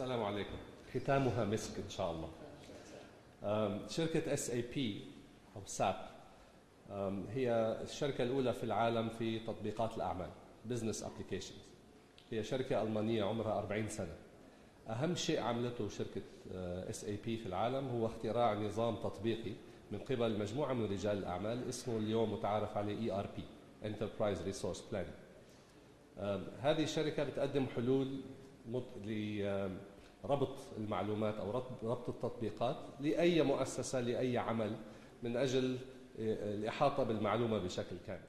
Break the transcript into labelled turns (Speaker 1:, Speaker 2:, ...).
Speaker 1: السلام عليكم. ختامها مسك إن شاء الله. أم، شركة SAP أو SAP هي الشركة الأولى في العالم في تطبيقات الأعمال business applications هي شركة ألمانية عمرها 40 سنة. أهم شيء عملته شركة SAP في العالم هو اختراع نظام تطبيقي من قبل مجموعة من رجال الأعمال اسمه اليوم متعارف عليه ERP Enterprise Resource Planning هذه الشركة بتقدم حلول لربط المعلومات أو ربط- التطبيقات لأي مؤسسة لأي عمل من أجل آه، الإحاطة بالمعلومة بشكل كامل.